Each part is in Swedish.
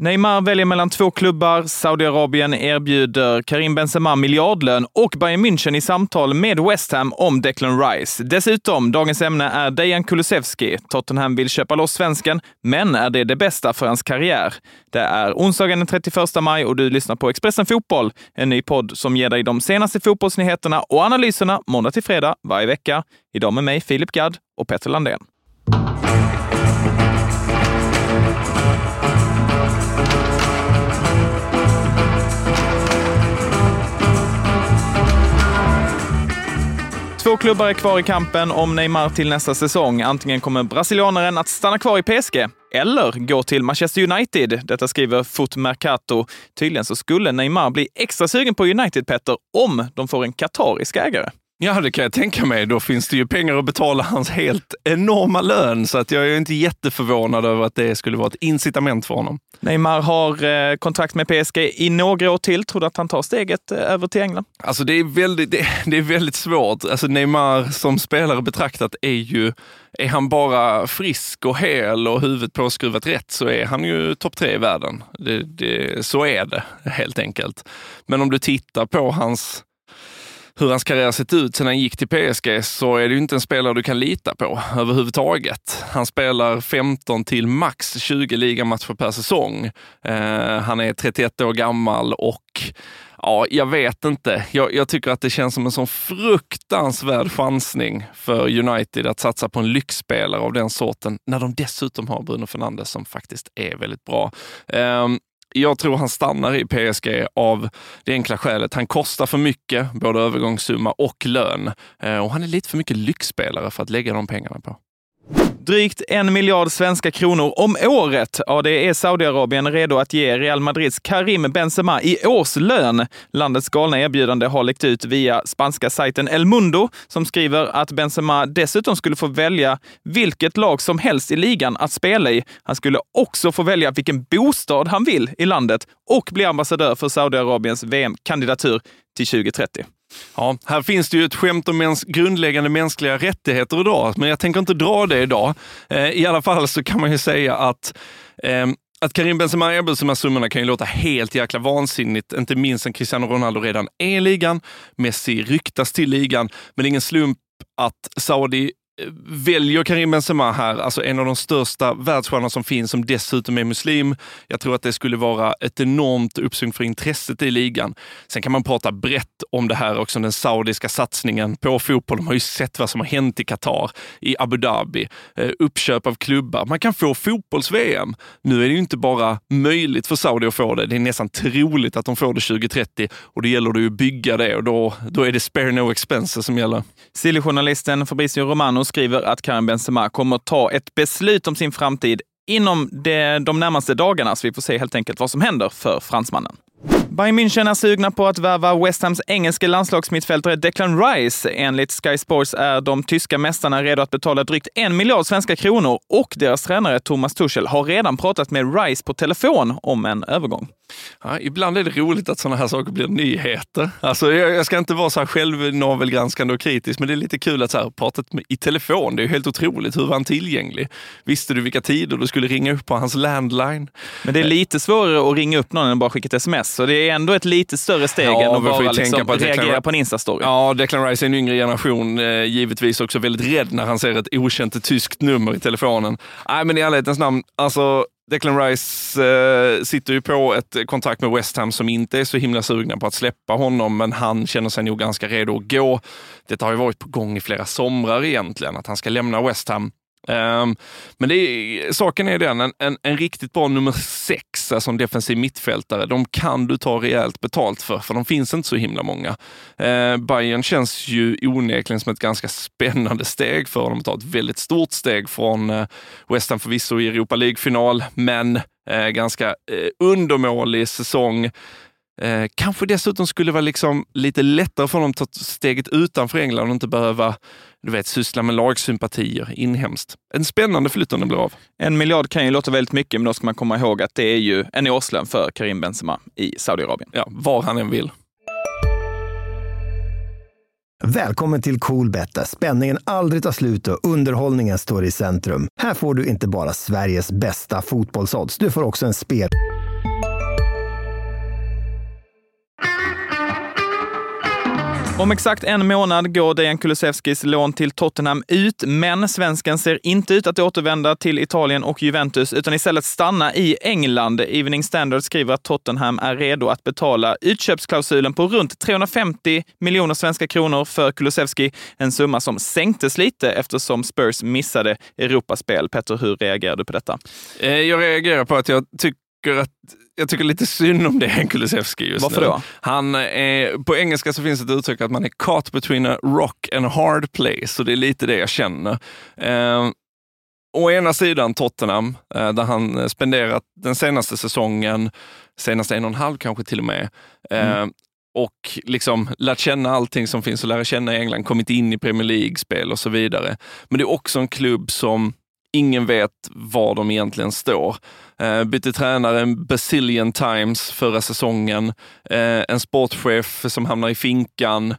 Neymar väljer mellan två klubbar. Saudiarabien erbjuder Karim Benzema miljardlön och Bayern München i samtal med West Ham om Declan Rice. Dessutom, dagens ämne är Dejan Kulusevski. Tottenham vill köpa loss svensken, men är det det bästa för hans karriär? Det är onsdagen den 31 maj och du lyssnar på Expressen Fotboll, en ny podd som ger dig de senaste fotbollsnyheterna och analyserna måndag till fredag varje vecka. Idag med mig, Filip Gadd och Petter Landén. Två klubbar är kvar i kampen om Neymar till nästa säsong. Antingen kommer brasilianaren att stanna kvar i PSG eller gå till Manchester United. Detta skriver Foot Mercato. Tydligen så skulle Neymar bli extra sugen på United, Petter, om de får en qatarisk ägare. Ja, det kan jag tänka mig. Då finns det ju pengar att betala hans helt enorma lön, så att jag är inte jätteförvånad över att det skulle vara ett incitament för honom. Neymar har eh, kontrakt med PSG i några år till. Tror du att han tar steget eh, över till England? Alltså det är väldigt, det, det, är väldigt svårt. Alltså Neymar som spelare betraktat är ju, är han bara frisk och hel och huvudet påskruvat rätt så är han ju topp tre i världen. Det, det, så är det helt enkelt. Men om du tittar på hans hur hans karriär sett ut sedan han gick till PSG så är det ju inte en spelare du kan lita på överhuvudtaget. Han spelar 15 till max 20 ligamatcher per säsong. Eh, han är 31 år gammal och ja, jag vet inte. Jag, jag, tycker att det känns som en sån fruktansvärd chansning för United att satsa på en lyxspelare av den sorten när de dessutom har Bruno Fernandes som faktiskt är väldigt bra. Um, jag tror han stannar i PSG av det enkla skälet. Han kostar för mycket, både övergångssumma och lön. Eh, och han är lite för mycket lyxspelare för att lägga de pengarna på. Drygt en miljard svenska kronor om året. Ja, det är Saudiarabien redo att ge Real Madrids Karim Benzema i årslön. Landets galna erbjudande har läckt ut via spanska sajten El Mundo som skriver att Benzema dessutom skulle få välja vilket lag som helst i ligan att spela i. Han skulle också få välja vilken bostad han vill i landet och bli ambassadör för Saudiarabiens VM-kandidatur till 2030. Ja, här finns det ju ett skämt om mäns grundläggande mänskliga rättigheter idag, men jag tänker inte dra det idag. Eh, I alla fall så kan man ju säga att eh, att Karim Benzema erbjuds de här summorna kan ju låta helt jäkla vansinnigt, inte minst sen Cristiano Ronaldo redan är i ligan. Messi ryktas till ligan, men det är ingen slump att Saudi väljer Karim Benzema här, alltså en av de största världsstjärnorna som finns, som dessutom är muslim. Jag tror att det skulle vara ett enormt uppsving för intresset i ligan. Sen kan man prata brett om det här också, den saudiska satsningen på fotboll. De har ju sett vad som har hänt i Qatar, i Abu Dhabi, eh, uppköp av klubbar. Man kan få fotbolls-VM. Nu är det ju inte bara möjligt för Saudi att få det, det är nästan troligt att de får det 2030 och då gäller det att bygga det och då, då är det spare no expenses som gäller. Silly-journalisten Romanos Romano skriver att Karim Benzema kommer att ta ett beslut om sin framtid inom de, de närmaste dagarna, så vi får se helt enkelt vad som händer för fransmannen. Bayern München är sugna på att värva West Hams engelske landslagsmittfältare Declan Rice. Enligt Sky Sports är de tyska mästarna redo att betala drygt en miljard svenska kronor och deras tränare Thomas Tuchel har redan pratat med Rice på telefon om en övergång. Ja, ibland är det roligt att sådana här saker blir nyheter. Alltså, jag, jag ska inte vara så här självnavelgranskande och kritisk, men det är lite kul att så här, pratat med, i telefon, det är helt otroligt. Hur var han tillgänglig? Visste du vilka tider du skulle ringa upp på hans landline? Men det är lite svårare att ringa upp någon än att bara skicka ett sms, så det är ändå ett lite större steg ja, än att bara liksom på att reagera Declan, på en Insta-story. Ja, Declan Rice är en yngre generation, eh, givetvis också väldigt rädd när han ser ett okänt tyskt nummer i telefonen. Nej, men i ärlighetens namn, alltså Declan Rice eh, sitter ju på ett kontrakt med West Ham som inte är så himla sugna på att släppa honom, men han känner sig nog ganska redo att gå. Detta har ju varit på gång i flera somrar egentligen, att han ska lämna West Ham. Um, men det är, saken är den, en, en, en, riktigt bra nummer sex, alltså en defensiv mittfältare, de kan du ta rejält betalt för, för de finns inte så himla många. Uh, Bayern känns ju onekligen som ett ganska spännande steg för dem att ta ett väldigt stort steg från uh, West Ham förvisso i Europa League-final, men uh, ganska uh, undermålig säsong. Eh, kanske dessutom skulle vara liksom lite lättare för honom att ta steget utanför England och inte behöva du vet, syssla med lagsympatier inhemskt. En spännande flytt om det blir av. En miljard kan ju låta väldigt mycket, men då ska man komma ihåg att det är ju en årslön för Karim Benzema i Saudiarabien. Ja, var han än vill. Välkommen till Coolbet där spänningen aldrig tar slut och underhållningen står i centrum. Här får du inte bara Sveriges bästa fotbollsodds, du får också en spel Om exakt en månad går Dejan Kulusevskis lån till Tottenham ut, men svensken ser inte ut att återvända till Italien och Juventus, utan istället stanna i England. Evening Standard skriver att Tottenham är redo att betala utköpsklausulen på runt 350 miljoner svenska kronor för Kulusevski, en summa som sänktes lite eftersom Spurs missade Europaspel. Petter, hur reagerar du på detta? Eh, jag reagerar på att jag tycker att jag tycker lite synd om det Kulusevski just Varför nu. då? Han är, på engelska så finns ett uttryck att man är caught between a rock and a hard place och det är lite det jag känner. Eh, å ena sidan Tottenham, eh, där han spenderat den senaste säsongen, senaste en och en halv kanske till och med, eh, Mm. och liksom lärt känna allting som finns att lära känna i England, kommit in i Premier League-spel och så vidare. Men det är också en klubb som ingen vet var de egentligen står. Eh, bytte tränare en bazillion times förra säsongen. Eh, en sportchef som hamnar i finkan.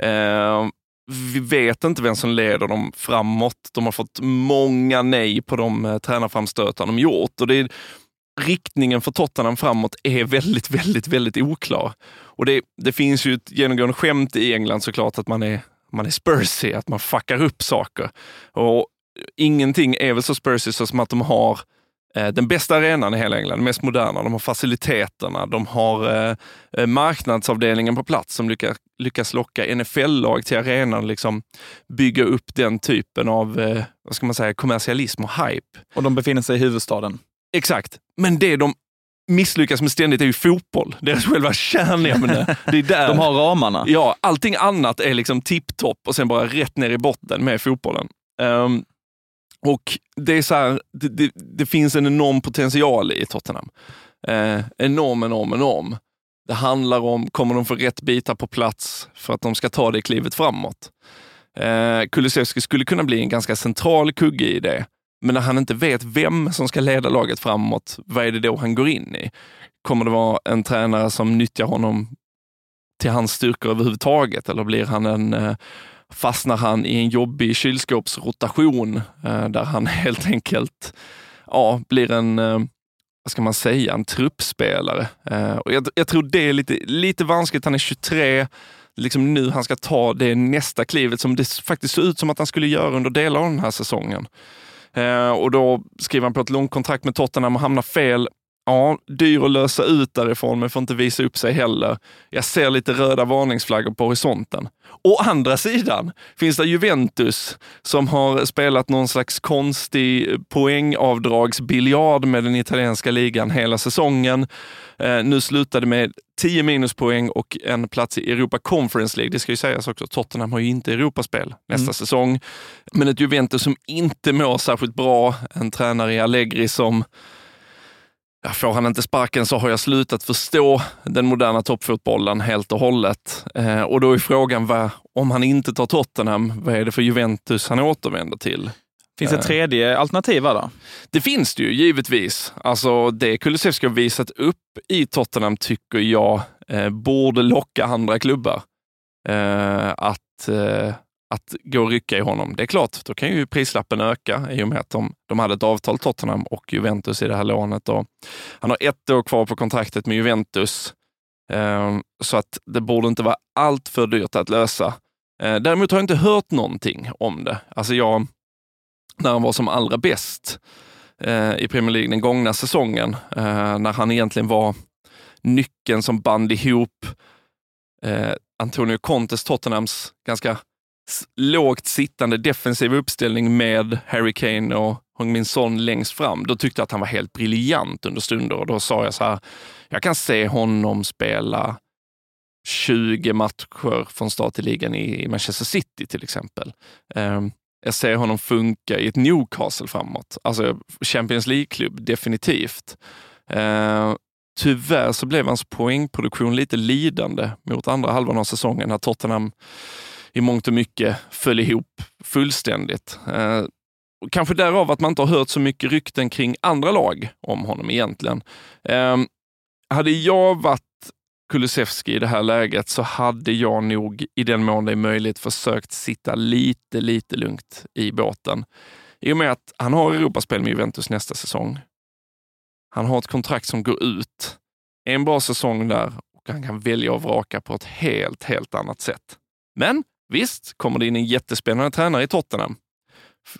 Eh, vi vet inte vem som leder dem framåt. De har fått många nej på de eh, tränarframstötar de gjort. Och det är, riktningen för Tottenham framåt är väldigt, väldigt, väldigt oklar. Och det, det finns ju ett genomgående skämt i England såklart att man är, man är spursy, att man fuckar upp saker. Och ingenting är väl så spursy som att de har eh, den bästa arenan i hela England, den mest moderna. De har faciliteterna, de har eh, eh, marknadsavdelningen på plats som lyckas, lyckas locka NFL-lag till arenan, liksom bygga upp den typen av eh, vad ska man säga, kommersialism och hype. Och de befinner sig i huvudstaden. Exakt, men det de misslyckas med ständigt är ju fotboll. Deras själva kärnämne. Det är där. De har ramarna. Ja, allting annat är liksom tipptopp och sen bara rätt ner i botten med fotbollen. Ehm, och det är så här, det, det, det finns en enorm potential i Tottenham. Eh, enorm, enorm, enorm. Det handlar om, kommer de få rätt bitar på plats för att de ska ta det klivet framåt? Eh, Kulusevski skulle kunna bli en ganska central kugge i det. Men när han inte vet vem som ska leda laget framåt, vad är det då han går in i? Kommer det vara en tränare som nyttjar honom till hans styrkor överhuvudtaget? Eller blir han en, eh, fastnar han i en jobbig kylskåpsrotation eh, där han helt enkelt ja, blir en, eh, vad ska man säga, en truppspelare. Eh, och jag, jag tror det är lite, lite vanskligt. Han är 23, liksom nu han ska ta det nästa klivet som det faktiskt ser ut som att han skulle göra under delar av den här säsongen. Och då skriver han på ett långt kontrakt med Tottenham och hamnar fel. Ja, dyr att lösa ut därifrån, men får inte visa upp sig heller. Jag ser lite röda varningsflaggor på horisonten. Å andra sidan finns det Juventus som har spelat någon slags konstig poängavdragsbiljard med den italienska ligan hela säsongen. Eh, nu slutade med 10 minuspoäng och en plats i Europa Conference League. Det ska ju sägas också, Tottenham har ju inte Europaspel nästa Mm. säsong. Men ett Juventus som inte mår särskilt bra. En tränare i Allegri som får han inte sparken så har jag slutat förstå den moderna toppfotbollen helt och hållet. Eh, och då är frågan, vad, om han inte tar Tottenham, vad är det för Juventus han återvänder till? Finns det Eh. tredje alternativ då? Det finns det ju givetvis. Alltså det Kulusevski har visat upp i Tottenham tycker jag eh, borde locka andra klubbar eh, att, eh, att gå och rycka i honom. Det är klart, då kan ju prislappen öka i och med att de, de hade ett avtal, Tottenham och Juventus i det här lånet. Och han har ett år kvar på kontraktet med Juventus, eh, så att det borde inte vara allt för dyrt att lösa. Eh, däremot har jag inte hört någonting om det. Alltså jag, när han var som allra bäst eh, i Premier League den gångna säsongen, eh, när han egentligen var nyckeln som band ihop eh, Antonio Contes Tottenhams ganska lågt sittande defensiv uppställning med Harry Kane och Hong Min Son längst fram. Då tyckte jag att han var helt briljant under stunder och då sa jag så här, jag kan se honom spela 20 matcher från start i ligan i Manchester City till exempel. Ehm, jag ser honom funka i ett Newcastle framåt. Alltså Champions League-klubb, definitivt. Ehm, tyvärr så blev hans poängproduktion lite lidande mot andra halvan av säsongen när Tottenham i mångt och mycket föll ihop fullständigt. Eh, kanske därav att man inte har hört så mycket rykten kring andra lag om honom egentligen. Eh, hade jag varit Kulusevski i det här läget så hade jag nog, i den mån det är möjligt, försökt sitta lite, lite lugnt i båten. I och med att han har Europaspel med Juventus nästa säsong. Han har ett kontrakt som går ut. En bra säsong där och han kan välja att vraka på ett helt, helt annat sätt. Men visst, kommer det in en jättespännande tränare i Tottenham,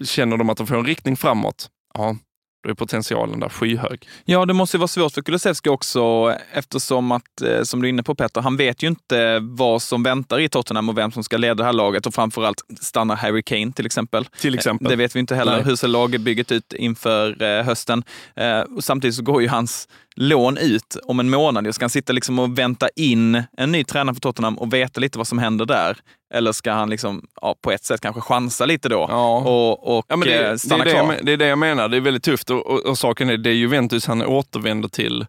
känner de att de får en riktning framåt, ja, då är potentialen där skyhög. Ja, det måste ju vara svårt för Kulusevski också eftersom att, eh, som du är inne på Petter, han vet ju inte vad som väntar i Tottenham och vem som ska leda det här laget och framförallt stannar Harry Kane till exempel. Till exempel. Det vet vi inte heller. Nej. Hur ser lagbygget ut inför eh, hösten? Eh, samtidigt så går ju hans lån ut om en månad. Jag ska han sitta liksom och vänta in en ny tränare för Tottenham och veta lite vad som händer där? Eller ska han liksom, ja, på ett sätt kanske chansa lite då Ja. och, och Ja, det, eh, det, är stanna det, kvar? men- det är det jag menar. Det är väldigt tufft och, och, och saken är, det är Juventus han återvänder till.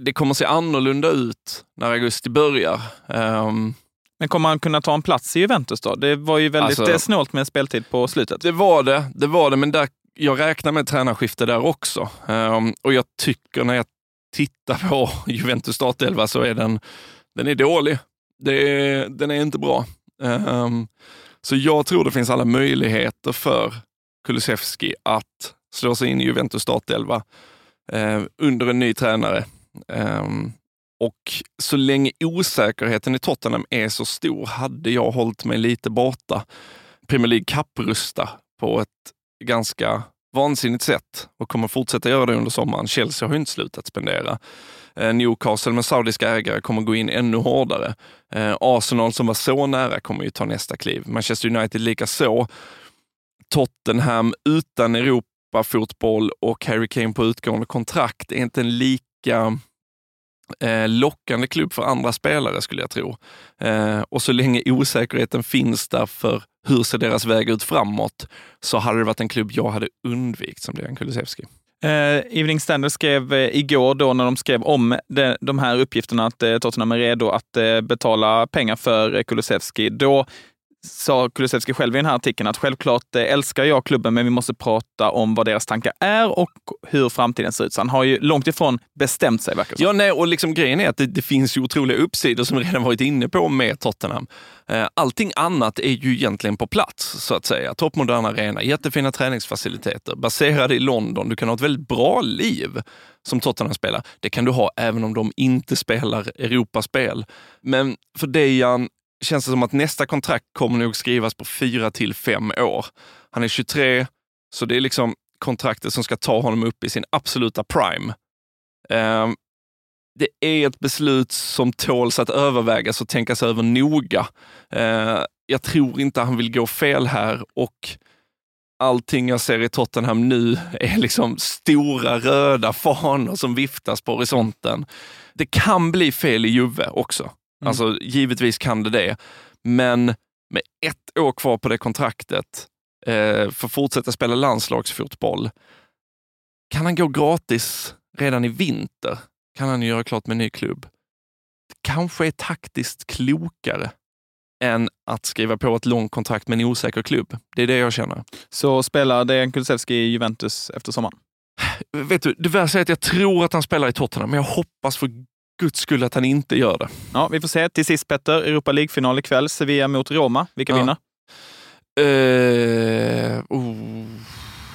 Det kommer se annorlunda ut när augusti börjar. Ehm, Men kommer han kunna ta en plats i Juventus då? Det var ju väldigt Alltså- eh, snålt med speltid på slutet. det var det, det var det, men där, jag räknar med tränarskifte där också. Um, och jag tycker när jag tittar på Juventus startelva så är den, den är dålig. Det är, den är inte bra. Um, så jag tror det finns alla möjligheter för Kulusevski att slå sig in i Juventus startelva uh, under en ny tränare. Um, och så länge osäkerheten i Tottenham är så stor hade jag hållit mig lite borta. Premier League kapprusta på ett ganska vansinnigt sätt och kommer fortsätta göra det under sommaren. Chelsea har ju inte slutat spendera. Eh, Newcastle med saudiska ägare kommer gå in ännu hårdare. Eh, Arsenal som var så nära kommer ju ta nästa kliv. Manchester United lika så. Tottenham utan Europa-fotboll och Harry Kane på utgående kontrakt är inte en lika eh, lockande klubb för andra spelare skulle jag tro. Och så länge osäkerheten finns där för hur ser deras väg ut framåt, så hade det varit en klubb jag hade undvikit som Dejan Kulusevski. Eh, Evening Standard skrev eh, igår då när de skrev om de, de här uppgifterna att eh, Tottenham är redo att eh, betala pengar för eh, Kulusevski. Då sa Kulusevski själv i den här artikeln att självklart eh, älskar jag klubben, men vi måste prata om vad deras tankar är och hur framtiden ser ut. Så han har ju långt ifrån bestämt sig, verkar. Ja, nej, och liksom grejen är att det, det finns ju otroliga uppsidor som vi redan varit inne på med Tottenham. Eh, Allting annat är ju egentligen på plats, så att säga. Toppmodern arena, jättefina träningsfaciliteter, baserade i London. Du kan ha ett väldigt bra liv som Tottenham spelar. Det kan du ha även om de inte spelar Europaspel. Men för Dejan känns det som att nästa kontrakt kommer nog skrivas på fyra till fem år. Han är 23, så det är liksom kontraktet som ska ta honom upp i sin absoluta prime. Um, det är ett beslut som tåls att övervägas och tänkas över noga. Uh, jag tror inte han vill gå fel här och allting jag ser i Tottenham nu är liksom stora röda fanor som viftas på horisonten. Det kan bli fel i Juve också. Alltså givetvis kan det det. Men med ett år kvar på det kontraktet, eh, för att fortsätta spela landslagsfotboll, kan han gå gratis redan i vinter? Kan han göra klart med en ny klubb? Det kanske är taktiskt klokare än att skriva på ett långt kontrakt med en osäker klubb. Det är det jag känner. Så spelar Dejan Kulusevski i Juventus efter sommaren? Vet du, det värsta är att jag tror att han spelar i Tottenham, men jag hoppas för guds skull att han inte gör det. Ja, vi får se. Till sist Petter, Europa League-final ikväll. Sevilla mot Roma. Vilka Ja. vinner? Eh, oh,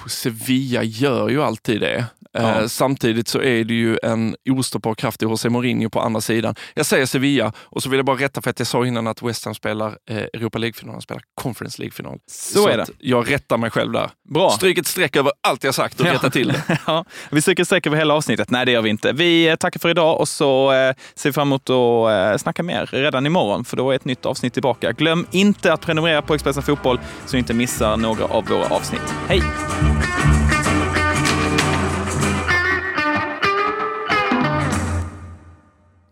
Sevilla gör ju alltid det. Eh, Ja. Samtidigt så är det ju en ostoppbar kraft i José Mourinho på andra sidan. Jag säger Sevilla och så vill jag bara rätta för att jag sa innan att West Ham spelar eh, Europa League-final, spelar Conference League-final. Så är det. Jag rättar mig själv där. Bra. Stryk ett streck över allt jag sagt och Ja. rätta till det. ja, vi stryker streck över hela avsnittet. Nej, det gör vi inte. Vi eh, tackar för idag och så eh, ser vi fram emot att eh, snacka mer redan imorgon, för då är ett nytt avsnitt tillbaka. Glöm inte att prenumerera på Expressen Fotboll så ni inte missar några av våra avsnitt. Hej!